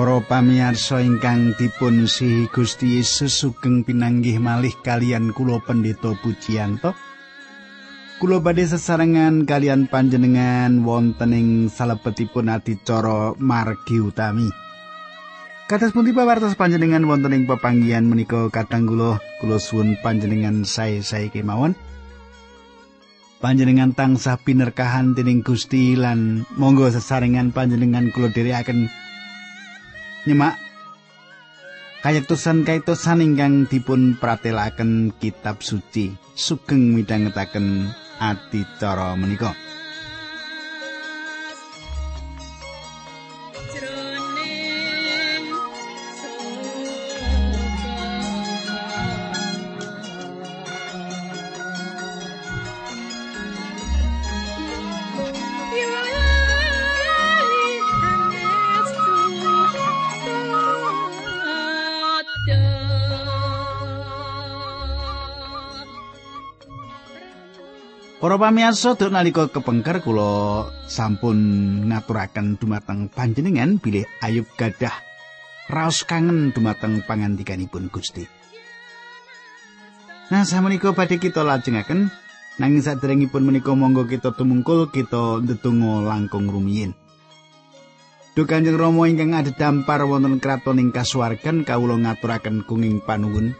Para pamirsa ingkang dipun sihi Gusti Yesus sugeng pinanggih malih kalian kula pendeta Pujiyanto. Kula badhe sesarengan kalian panjenengan wonten ing salebetipun adicara margi utami. Kados pundi pawartos panjenengan wonten ing pepanggihan menika kadang kula kula suwun panjenengan sae-sae kemawon. Panjenengan tansah pinerkahan dening Gusti lan monggo sesarengan panjenengan kula dherekaken nyemak kayektosan kayektosan ingkang dipun pratelaken kitab suci sugeng midhangetaken adicara menika. Para pamirsa duk nalika kepengker kula sampun ngaturaken dumateng panjenengan bilih Ayub gadah raos kangen dumateng pangandikanipun Gusti. Nah, samenika badhe kita lajengaken nanging saderengipun menika monggo kita tumungkul kita ndedonga langkung rumiyin. Duh Kanjeng Rama ingkang adhedhampar wonten kraton ing kasuwargan kawula ngaturaken kenging panuwun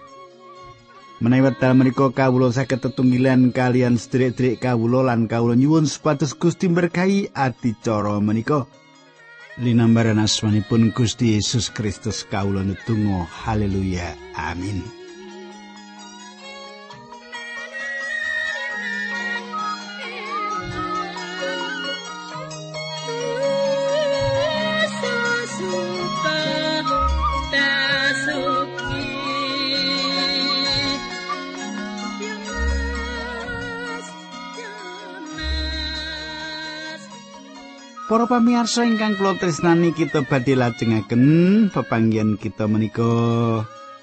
Menawi wekdal menika kawula saged tetunggilan kalian sedherek-sedherek kawula lan kawula nyuwun supados Gusti berkahi adicara menika. Linambaran asmanipun Gusti Yesus Kristus kawula netunggal haleluya amin. Para pamirsa ingkang kula tresnani kita badhe lajengaken pepanggihan kita menika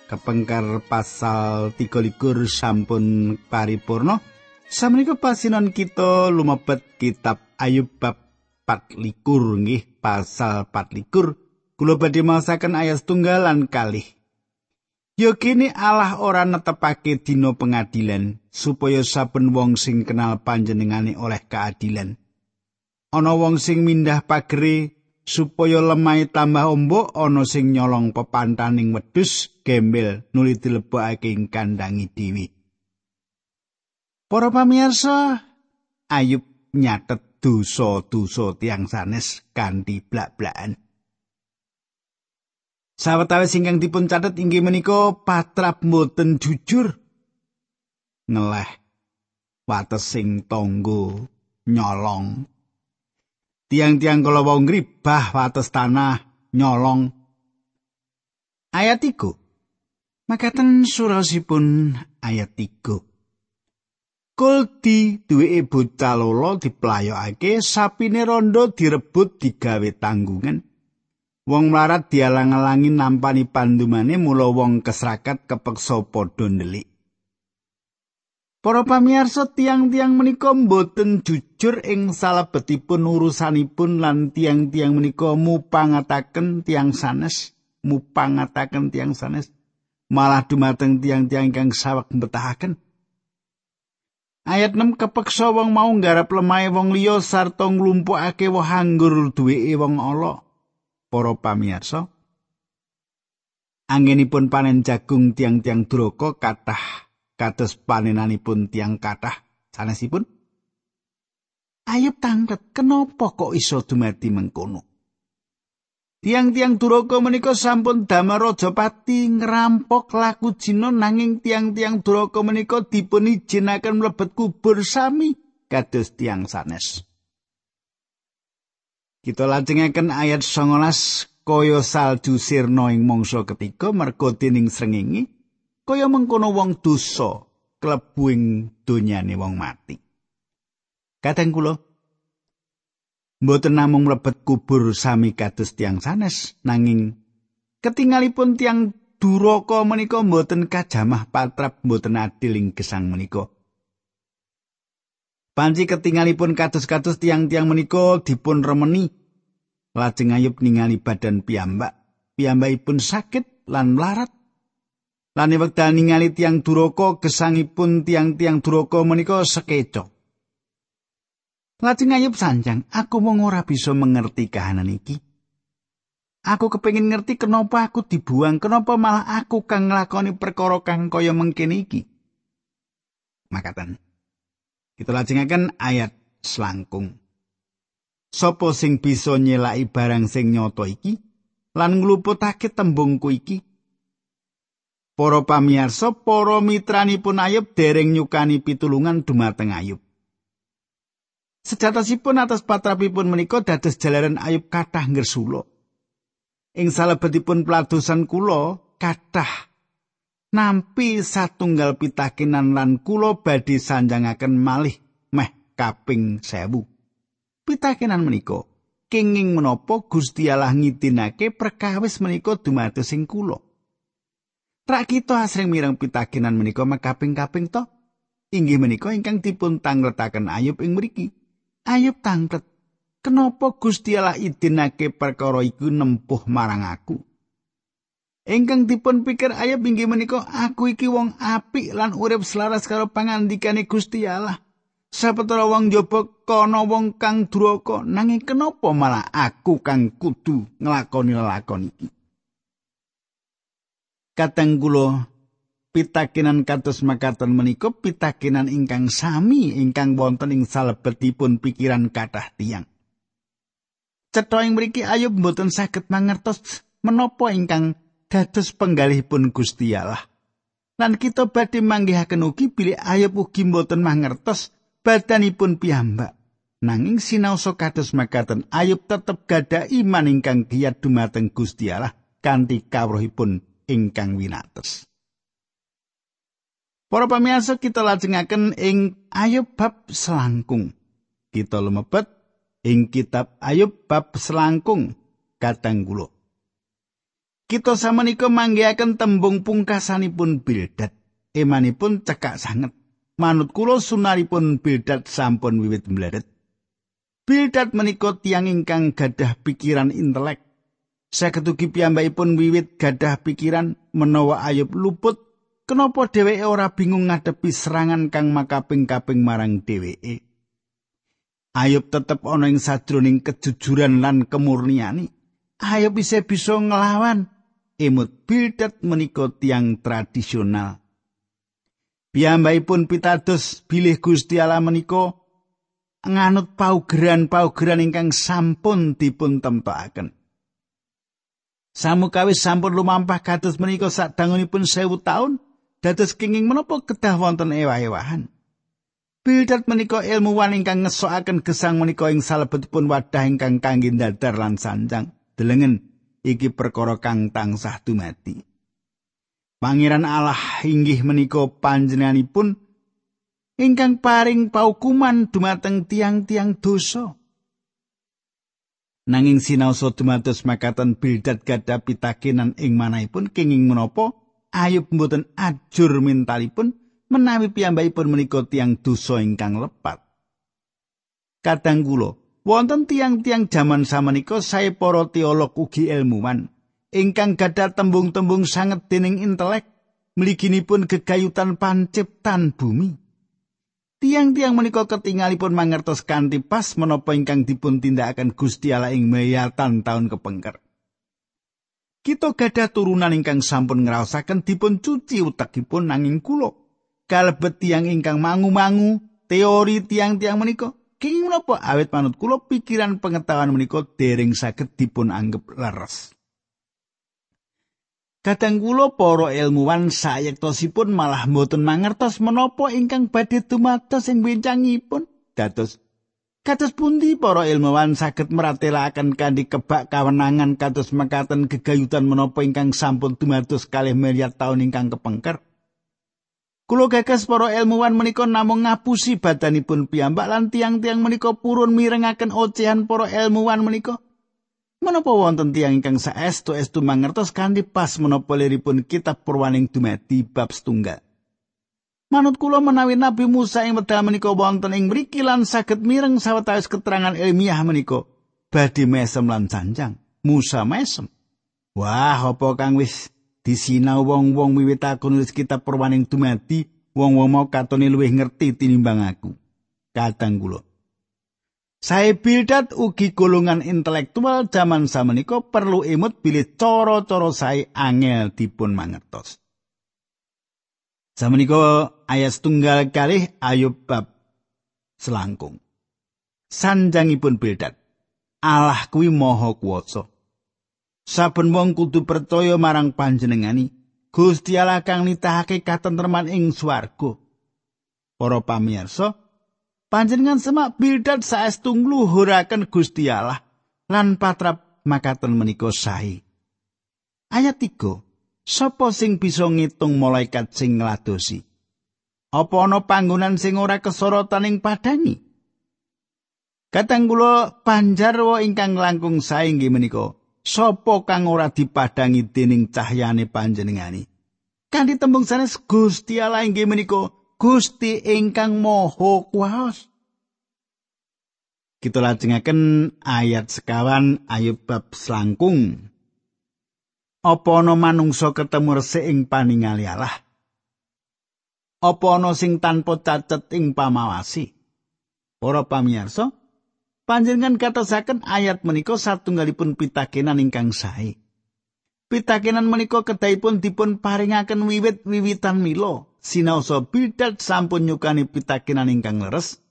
kepengkar pasal 23 sampun paripurna. Samenika pasinan kita lumebet kitab Ayub bab 24 nggih pasal 24. Kula badhe maosaken ayat tunggal lan kalih. Yo kini Allah ora netepake dina pengadilan supaya saben wong sing kenal panjenengane oleh keadilan. Ana wong sing mindah pagere supaya lemai tambah ombok ana sing nyolong pepantaning wedhus gembel nuli dilebokake ing kandangi dewi Para pamirsa Ayub nyatet dosa-dosa tiang sanes kanthi blak-blakan. Sawetawis ingkang dipun catet inggih menika patrap mboten jujur ngeleh wates sing tangga nyolong tiang-tiang kala wau ngribah wates tanah nyolong. Ayat 3 makaten surasipun ayat 3 Kulti duweke bocah lolo diplayokake sapine rondo direbut digawe tanggungan. Wong mlarat dialang-alangi nampani pandumane mula wong kesrakat kepeksa padha ndelik Para pamirsa tiang-tiang menika mboten jujur ing salebetipun urusanipun lan tiang-tiang menika mupangataken tiang sanes, mupangataken tiang sanes, malah dumateng tiang-tiang ingkang saweg mbetahaken. Ayat 6 kepeksa wong mau nggarap lemahe wong liya sarta nglumpukake woh anggur duweke wong ala. Para pamirsa, angenipun panen jagung tiang-tiang duraka kathah kados panenanipun tiang kathah sanesipun Ayub tanglet kenapa kok iso dumadi mengkono Tiang-tiang duraka menika sampun damar Rajapati ngrampok laku jina nanging tiang-tiang duraka menika dipun ijinaken mlebet kubur sami kados tiang sanes. Kita lajengaken ayat 19 kaya salju sirna ing mangsa ketiga merga dening srengenge kaya mengkono wong dosa klebu ing donyane wong mati. Kadang kula mboten namung mlebet kubur sami kados tiang sanes nanging ketingalipun tiang duraka menika mboten kajamah patrap mboten adil ing gesang menika. Panci ketingalipun kados-kados tiang-tiang menika dipun remeni lajeng ayub ningali badan piyambak piyambakipun sakit lan mlarat. Lan wekdal ningali tiang duraka gesangipun tiang-tiang duraka menika sekeco. Lajeng Ayub sanjang, aku mung ora bisa mengerti kahanan iki. Aku kepengin ngerti kenapa aku dibuang, kenapa malah aku kang nglakoni perkara kang kaya mengkene iki. Makatan. Kita lajengaken ayat selangkung. Sopo sing bisa nyelaki barang sing nyata iki lan ngluputake tembungku iki? Para pamirsa, para mitranipun Ayub dereng nyukani pitulungan dumateng Ayub. Sejatosipun atas patrapipun menika dados jalaran Ayub kathah ngersula. Ing salebetipun peladosan kula kathah nampi satunggal pitakenan lan kula badhe sanjangaken malih meh kaping sewu. Pitakenan menika kenging menapa Gusti Allah ngidinake perkawis menika dumados ing kula. Rak kita asring mireng pitakenan menika makaping-kaping to. Inggih menika ingkang dipun tangletaken Ayub ing mriki. Ayub tanglet. Kenapa Gusti Allah idinake perkara iku nempuh marang aku? Engkang dipun pikir Ayub inggih menika aku iki wong apik lan urip selaras karo pangandikane Gusti Allah. Sapetara wong njaba kana wong kang duraka nanging kenapa malah aku kang kudu nglakoni lelakon iki? Kateng kula pitakenan kados makaten menika pitakenan ingkang sami ingkang wonten ing salebetipun pikiran kathah tiyang. Cetha ing mriki Ayub mboten saged mangertos menapa ingkang dados penggalihipun Gusti Allah. Lan kita badhe manggihaken ugi bilih Ayub ugi mboten mangertos badanipun piyambak. Nanging sinaosa kados makaten Ayub tetep gada iman ingkang giat dumateng Gusti Allah kanthi kawruhipun ingkang winates. Para pamirsa kita lajengaken ing Ayub bab selangkung. Kita lumebet ing kitab Ayub bab selangkung katang kula. Kita samenika manggihaken tembung pungkasanipun Bildad. Emanipun cekak sanget. Manut kula sunaripun Bildad sampun wiwit mledet. Bildad menika tiang ingkang gadah pikiran intelek. Saketugi piyambakipun wiwit gadah pikiran menawa Ayub luput Kenapa dheweke ora bingung ngadepi serangan kang makaping-kaping marang dheweke? Ayub tetep ana ing sadroning kejujuran lan kemurniani. Ayub bisa bisa nglawan imut bildat menika tiang tradisional. Piyambakipun pitados bilih Gusti Allah menika nganut paugeran-paugeran ingkang sampun dipun temtokaken. Samukawis sampun lumampah kados menika sadangunipun sewu taun, dados kenging menapa kedah wonten ewah-ewahan. Bildad menika ilmuwan ingkang ngesokaken gesang menika ing salebetipun wadah ingkang kangge dadar lan sanjang. Delengen iki perkara kang tansah dumati. Pangeran Allah inggih menika panjenenganipun ingkang paring paukuman dumateng tiang-tiang dosa. Nanging sinaosa dumados makaten Bildad gadah pitakenan ing manahipun kenging menapa Ayub mboten ajur mentalipun menawi piyambakipun menika tiang dosa ingkang lepat. Kadang kula wonten tiang-tiang jaman samenika saya para teolog ugi ilmuwan ingkang gadah tembung-tembung sanget dening intelek mliginipun gegayutan panciptan bumi. Tiang-tiang menika ketingalipun mangertos kanthi pas menapa ingkang dipun tindakaken Gusti Allah ing mayatan taun kepengker. Kita gadah turunan ingkang sampun ngraosaken dipun cuci utakipun nanging kula. Kalebet tiang ingkang mangu-mangu teori tiang-tiang menika. Kenging menapa awet manut kula pikiran pengetahuan menika dereng saged dipun anggap leres. Kadang kula para ilmuwan sayektosipun malah mboten mangertos menapa ingkang badhe dumados ing bencangipun. Dados Kados pundi para ilmuwan saged meratelaken kanthi kebak kawenangan kados mekaten gegayutan menapa ingkang sampun dumados kalih miliar taun ingkang kepengker? Kulo gagas para ilmuwan menika namung ngapusi badanipun piyambak lan tiang-tiang menika purun mirengaken ocehan para ilmuwan menika. Menapa wonten tiang ingkang saestu estu mangertos kanthi pas menapa liripun kitab purwaning dumadi bab setunggal. Manut kula menawi Nabi Musa ing wedal menika wonten ing mriki lan saged mireng sawetawis keterangan ilmiah menika badhe mesem lan sanjang. Musa mesem. Wah, apa kang wis disinau wong-wong wiwit aku nulis kitab perwaning dumadi, wong-wong mau katone luwih ngerti tinimbang aku. Kadang kula. Sae Bildad ugi golongan intelektual zaman samenika perlu emut bilih cara-cara sae angel dipun mangertos. Samenika ayat tunggal kalih Ayub bab selangkung. Sanjangipun Bildad. Allah kuwi maha kuwasa. Saben wong kudu percaya marang panjenengani. Gusti Allah kang nitahake katentreman ing swarga. Para pamirsa, panjenengan semak bildat saestu ngluhuraken Gusti Allah lan patrap makaten menika sae. Ayat 3. Sapa sing bisa ngitung malaikat sing ngladosi? Apa ana panggonan sing ora kesorotan ing padangi? Katang kula panjarwa ingkang langkung sae nggih menika. Sapa kang ora dipadangi dening cahyane panjenengani? Kanthi tembung sanes Gusti Allah inggih menika Gusti ingkang Maha Kuwas. Kita lajengaken ayat sekawan Ayub bab selangkung. Apa ana manungsa ketemu resik ing paningali Allah? Apa ana sing tanpa cacet ing pamawasi? Para pamirsa, panjenengan katosaken ayat menika satunggalipun pitakenan ingkang sae. Pitakenan menika kedahipun dipun paringaken wiwit wiwitan mila. Sinaosa bidat sampun nyukani pitakenan ingkang leres.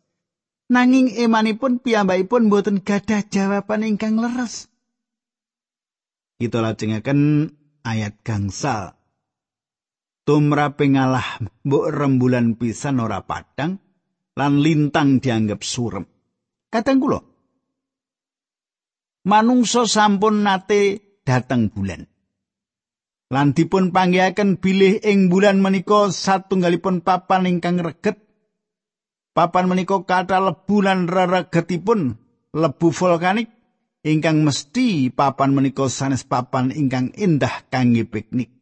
Nanging emanipun piyambakipun boten gadah jawaban ingkang leres. Kita lajengaken ayat gangsal. Tumrape ngalah mbok rembulan pisan ora padang lan lintang dianggap surem. Kadang kula manungsa sampun nate dateng bulan lan dipun panggihaken bilih ing bulan menika satunggalipun papan ingkang reget. Papan menika kata lebu lan reregetipun lebu vulkanik ingkang mesti papan menika sanes papan ingkang indah kangge piknik.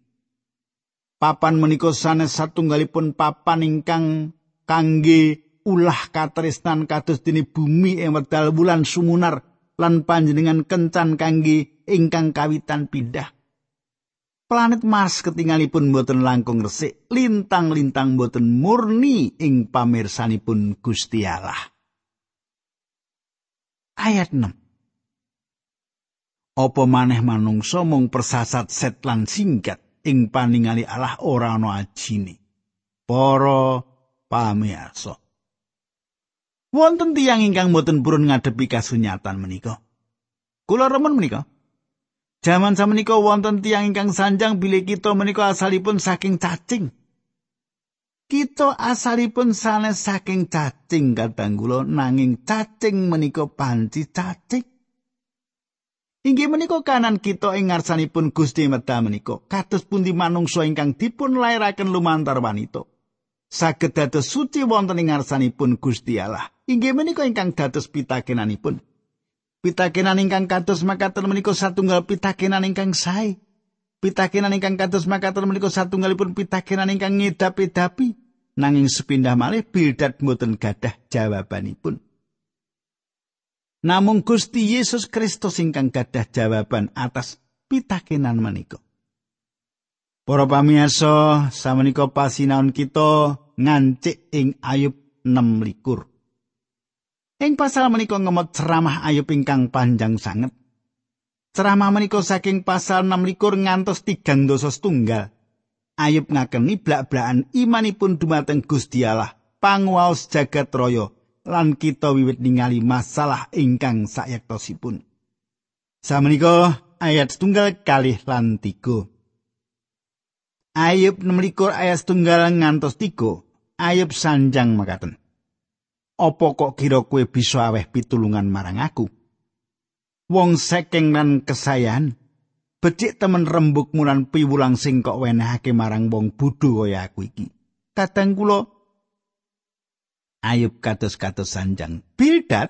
Papan menika sanes satunggalipun papan ingkang kangge ulah katresnan kados dene bumi ing wedal bulan sumunar lan panjenengan kencan kangge ingkang kawitan pindah planet Mars ketingalipun boten langkung resik, lintang-lintang boten murni ing pamirsanipun Gusti Allah. Ayat 6. Apa maneh manungsa mung persasat set lan singkat ing paningali Allah ora ana ajine. Para pamirsa. Wonten tiyang ingkang boten purun ngadepi kasunyatan menika. Kula remen menika. Jaman samenika wonten tiyang ingkang sanjang bilih kita menika asalipun saking cacing. Kita asalipun sanes saking cacing kadang kula nanging cacing menika panci cacing. Inggih menika kanan kita ing ngarsanipun Gusti Medha menika kados pundi manungsa ingkang dipun lairaken lumantar wanita. Saged dados suci wonten ing ngarsanipun Gusti Allah. Inggih menika ingkang dados pitakenanipun. Pitakenan ingkang kados makaten menika satunggal pitakenan ingkang sae. Pitakenan ingkang kados makaten menika satunggalipun pitakenan ingkang ngedapi-dapi. Nanging sepindah malih Bildad mboten gadah jawabanipun. Namung Gusti Yesus Kristus ingkang gadah jawaban atas pitakenan menika. Para pamirsa, samenika pasinaon kita ngancik ing Ayub 6 likur. Ing pasal menika ngemot ceramah Ayub ingkang panjang sanget. Ceramah menika saking pasal 6 ngantos tigang dosa setunggal. Ayub ngakeni blak-blakan imanipun dumateng Gusti Allah, panguwaos jagat raya lan kita wiwit ningali masalah ingkang sayektosipun. Samenika ayat setunggal kalih lan tiga. Ayub 6 ayat setunggal ngantos tiga. Ayub sanjang makaten. Apa kok kira kowe bisa aweh pitulungan marang aku? Wong sekeng lan kesayan, becik temen rembuk mulan piwulang sing kok wenehake marang wong bodho kaya aku iki. Kadang kula Ayub kados-kados sanjang. Bildad,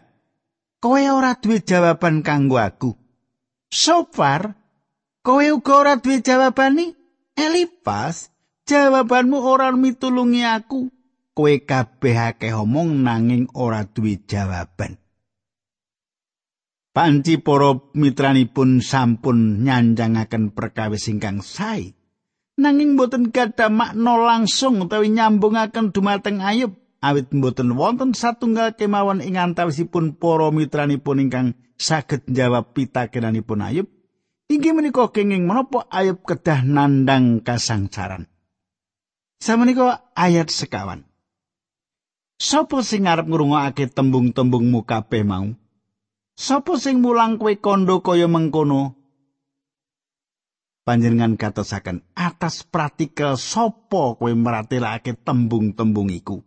kowe ora duwe jawaban kanggo aku. So far, kowe uga ora duwe jawabane? Elipas, jawabanmu ora mitulungi aku. Kowe kabeh akeh omong nanging ora duwe jawaban. Panci para mitranipun sampun nyanjangaken perkawis ingkang sae. Nanging boten gadah makna langsung utawi nyambungaken dumateng Ayub awit boten wonten satunggal kemawon ing antawisipun para mitranipun ingkang saged njawab pitakenanipun Ayub. Inggih menika kenging menapa Ayub kedah nandang kasangsaran. Samenika ayat sekawan. Sopo sing arep ngrungokake tembung-tembungmu kabeh mau? Sopo sing mulang kowe kondo kaya mengkono? Panjenengan katosaken atas praktikal sopo kowe meratelake tembung-tembung iku.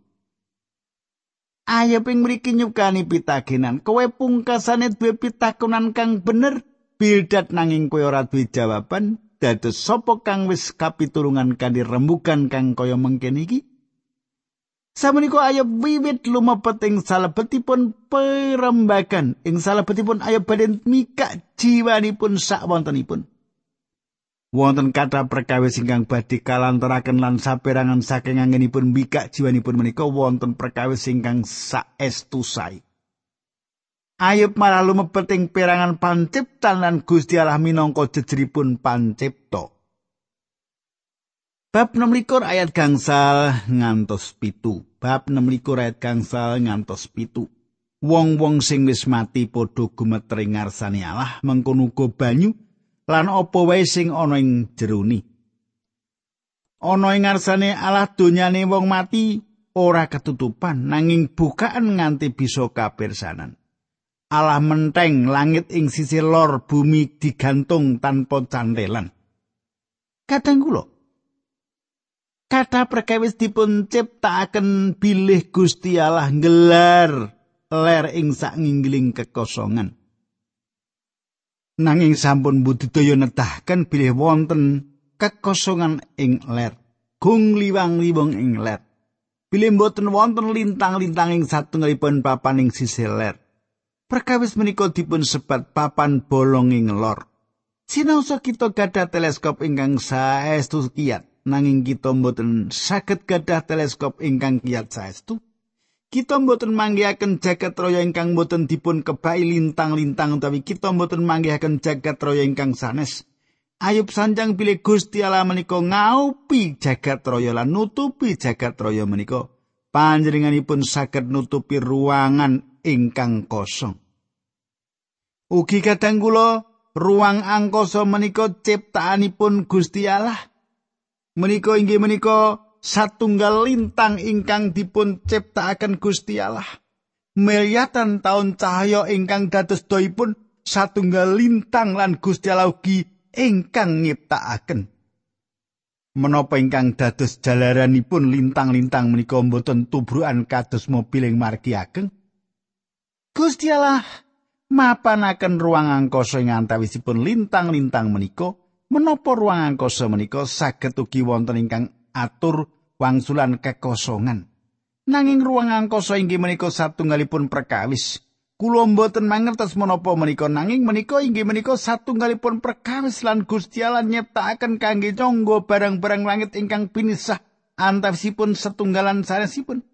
Ayo ping mriki nyukani pitakenan, kowe pungkasane duwe pitakonan kang bener, bildat nanging kowe ora duwe jawaban, dados sapa kang wis kapitulungan kanthi rembugan kang kaya mengkene iki? Samenika ayo wiwit lumebet ing salebetipun perembagan ing salebetipun ayo badhe mikak jiwanipun sak wontenipun. Wonten kata perkawis ingkang badhe kalantaraken lan saperangan saking anggenipun mikak jiwanipun menika wonten perkawis ingkang saestu sae. Ayub malah lumebet ing perangan panciptan lan Gusti Allah minangka jejeripun pancipta. Bab 16 ayat gangsal ngantos pitu. Bab 16 ayat gangsal ngantos pitu. Wong-wong sing wis mati padha gumeter ing ngarsane Allah mengkono uga banyu lan apa wae sing ana ing jerone. Ana ing ngarsane Allah donyane wong mati ora ketutupan nanging bukaan nganti bisa kapirsanan. Allah menteng langit ing sisi lor bumi digantung tanpa cantelan. Kadang kula kata perkawis dipun ciptakaken bilih Gusti Allah gelar ler ing sak ngingling kekosongan. Nanging sampun budidaya nedahaken bilih wonten kekosongan ing ler. Gung liwang-liwang ing ler. Bilih mboten wonten lintang-lintang ing satunggalipun papan ing sisih ler. Perkawis menika dipun sebat papan bolong ing lor. Sinaosa kita gadah teleskop ingkang saestu kiat. Nanging kita mboten saged gadah teleskop ingkang kiyat saestu. Kita mboten manggihaken jagat raya ingkang mboten dipun kebai lintang-lintang utawi kita mboten manggihaken jagat raya ingkang sanes. Ayub sanjang pilih Gusti Allah menika ngaupi jagat raya lan nutupi jagat raya menika. Panjenenganipun saged nutupi ruangan ingkang kosong. Ugi kadang kula ruang angkasa menika ciptaanipun Gusti Allah. Menika inggih menika satunggal lintang ingkang dipun ciptakaken Gusti Allah. Miliatan taun cahaya ingkang dados doipun satunggal lintang lan Gusti Allah ugi ingkang nyiptakaken. Menapa ingkang dados jalaranipun lintang-lintang menika mboten tubrukan kados mobil ing margi ageng? Gusti Allah mapanaken ruang angkasa ing antawisipun lintang-lintang menika menapa ruang angkasa menika saged ugi wonten ingkang atur wangsulan kekosongan. Nanging ruang angkasa inggih menika satunggalipun perkawis. Kula mboten mangertos menapa menika nanging menika inggih menika satunggalipun perkawis lan Gusti Allah nyiptakaken kangge cangga barang-barang langit ingkang pinisah antawisipun setunggalan sanesipun.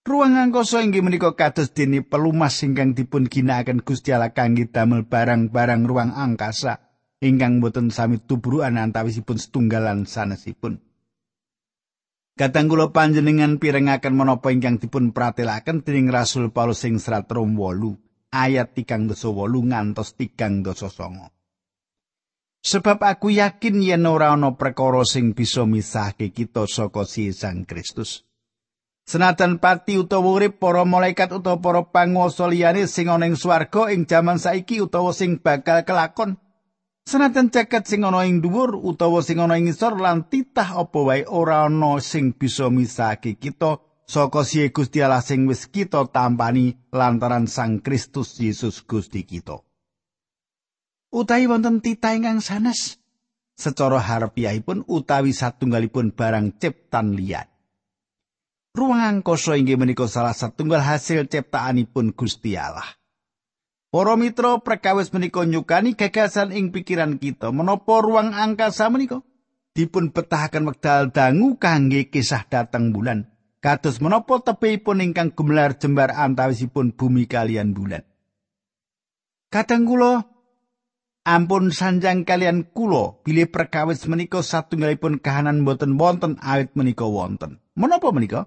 Ruang angkasa inggih menika kados dene pelumas ingkang dipun ginakaken Gusti Allah kangge damel barang-barang ruang angkasa ingkang boten sami tubrukan antawisipun setunggalan sanesipun. Kadang kula panjenengan pirengaken menapa ingkang dipun pratelaken dening Rasul Paulus sing serat Rom 8 ayat 38 ngantos 39. Sebab aku yakin yen ora ana perkara sing bisa misahke kita saka Sang Kristus. Senatan pati utawa urip para malaikat utawa para panguwasa liyane sing ana ing swarga ing jaman saiki utawa sing bakal kelakon. Senatan jagat sing ana ing dhuwur utawa sing ana ing ngisor lan titah apa wae ora ana sing bisa misahke kita saka siye Gusti Allah sing wis kita tampani lantaran Sang Kristus Yesus Gusti kita. Utawi wonten titah ingkang sanes secara harfiahipun utawi satunggalipun barang ciptan liat. Ruang angkasa inggih menika salah satunggal hasil ciptaanipun Gusti Allah. Para mitra perkawis menika nyukani gagasan ing pikiran kita menapa ruang angkasa menika dipun betahaken wekdal dangu kangge kisah dateng bulan. Kados menapa tebihipun ingkang gumelar jembar antawisipun bumi kalian bulan. Kadang kula ampun sanjang kalian kula bilih perkawis menika satunggalipun kahanan boten wonten awit menika wonten. Menapa menika?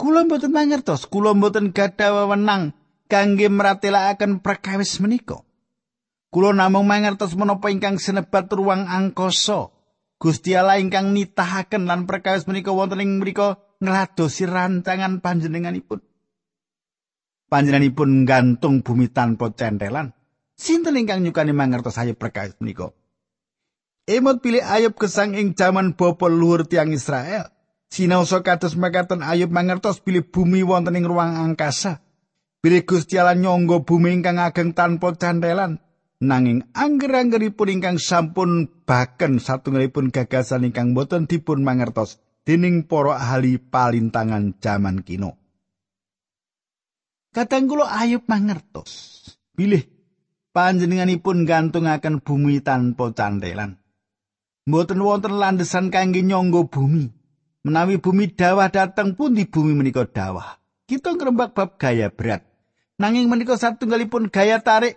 Kula mboten mangertos, kula mboten gadah wewenang kangge mratelakaken perkawis menika. Kula namung mangertos menapa ingkang sinebat ruang angkasa. Gusti Allah ingkang nitahaken lan perkawis menika wonten ing mriku ngladosi rancangan panjenenganipun. Panjenenganipun gantung bumi tanpa centelan. Sinten ingkang nyukani mangertos ayub perkawis menika? Emot pilih ayub kesang ing jaman bapa luhur tiang Israel. Sinaosa kados mekaten ayub mangertos pilih bumi wonten ing ruang angkasa. Pilih Gusti Allah nyangga bumi ingkang ageng tanpa candelan. Nanging angger-anggeripun ingkang sampun baken satunggalipun gagasan ingkang boten dipun mangertos dening para ahli palintangan jaman kino. Kadang kula ayub mangertos. Bilih panjenenganipun gantungaken bumi tanpa candelan. Mboten wonten landesan kangge nyangga bumi. Menawi bumi dawah dateng pun di bumi menika dawah. Kita ngrembak bab gaya berat. Nanging menika satunggalipun gaya tarik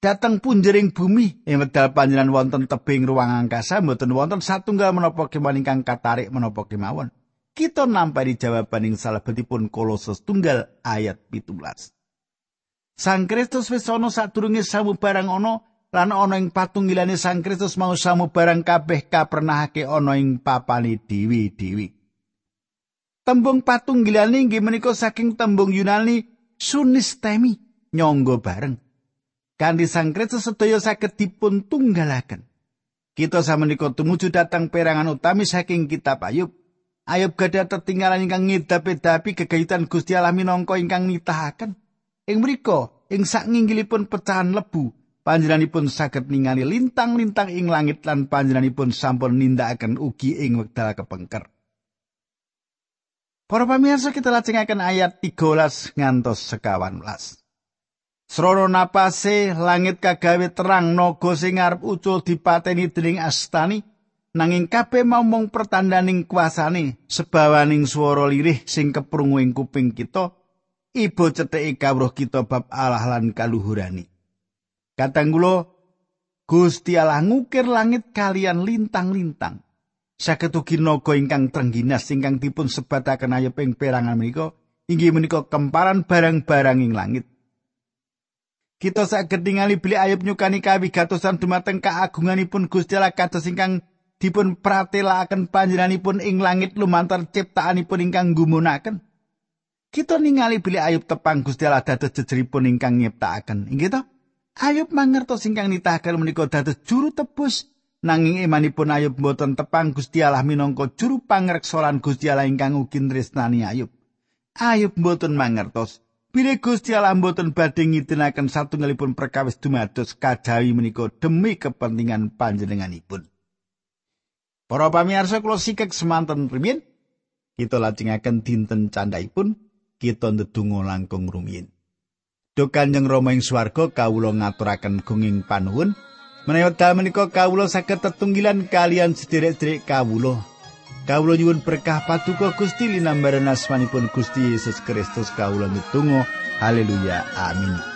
dateng punjering bumi ing wedal panjenengan wonten tebing ruang angkasa mboten wonten satunggal menapa kemawon ingkang katarik menapa kemawon. Kita nampi jawaban ing salebetipun Kolose tunggal ayat 17. Sang Kristus wis ana sadurunge samubarang ana lan ana ing patunggilane Sang Kristus mau samubarang kabeh kapernahake ana ing papane dewi-dewi. Tembung patunggilane inggih menika saking tembung Yunani sunistemi nyangga bareng. Kanthi Sang Kristus sedaya saged dipun tunggalaken. Kita samenika tumuju datang perangan utami saking kitab Ayub. Ayub gadah tertinggalan ingkang ngedapi-dapi gegayutan Gusti Allah minangka ingkang nitahaken. Ing mriku, ing saknginggilipun pecahan lebu, panjenenganipun saged ningali lintang-lintang ing langit lan panjenenganipun sampun nindakaken ugi ing wekdal kepengker. Para pamirsa kita lajengaken ayat 13 ngantos sekawan belas. Srono napase langit kagawe terang naga sing arep ucul dipateni dening astani nanging kabeh momong pertandaning kuasane sebawaning swara lirih sing keprungu ing kuping kita ibu ceteki kawruh kita bab Allah lan kaluhurani. Kadang kula Gusti Allah ngukir langit kalian lintang-lintang. Saged ugi naga ingkang trengginas ingkang dipun sebataken ayo ping perangan menika inggih menika kemparan barang-barang ing langit. Kita saged ningali beli ayub nyukani kawigatosan dumateng kaagunganipun Gusti Allah kados ingkang dipun pratelakaken panjenenganipun ing langit lumantar ciptaanipun ingkang gumunaken. kita ningali bilih Ayub tepang Gusti Allah dados jejeripun ingkang nyiptakaken. Inggih to? Ayub mangertos ingkang nitahaken menika dados juru tebus nanging imanipun Ayub boten tepang Gusti Allah minangka juru pangreksa lan Gusti Allah ingkang ugi tresnani Ayub. Ayub boten mangertos bilih Gusti Allah boten badhe ngidinaken satunggalipun perkawis dumados kajawi menika demi kepentingan panjenenganipun. Para pamirsa kula sikek semanten rumiyin kita lajengaken dinten candhaipun kita ndedonga langkung rumiyin. Duh Kanjeng Rama ing swarga kawula ngaturaken gunging panuwun menawi dal menika kawula saged tetunggilan kalian sederek-sederek kawula. Kawula nyuwun berkah paduka Gusti linambaran asmanipun Gusti Yesus Kristus kawula ndedonga. Haleluya. Amin.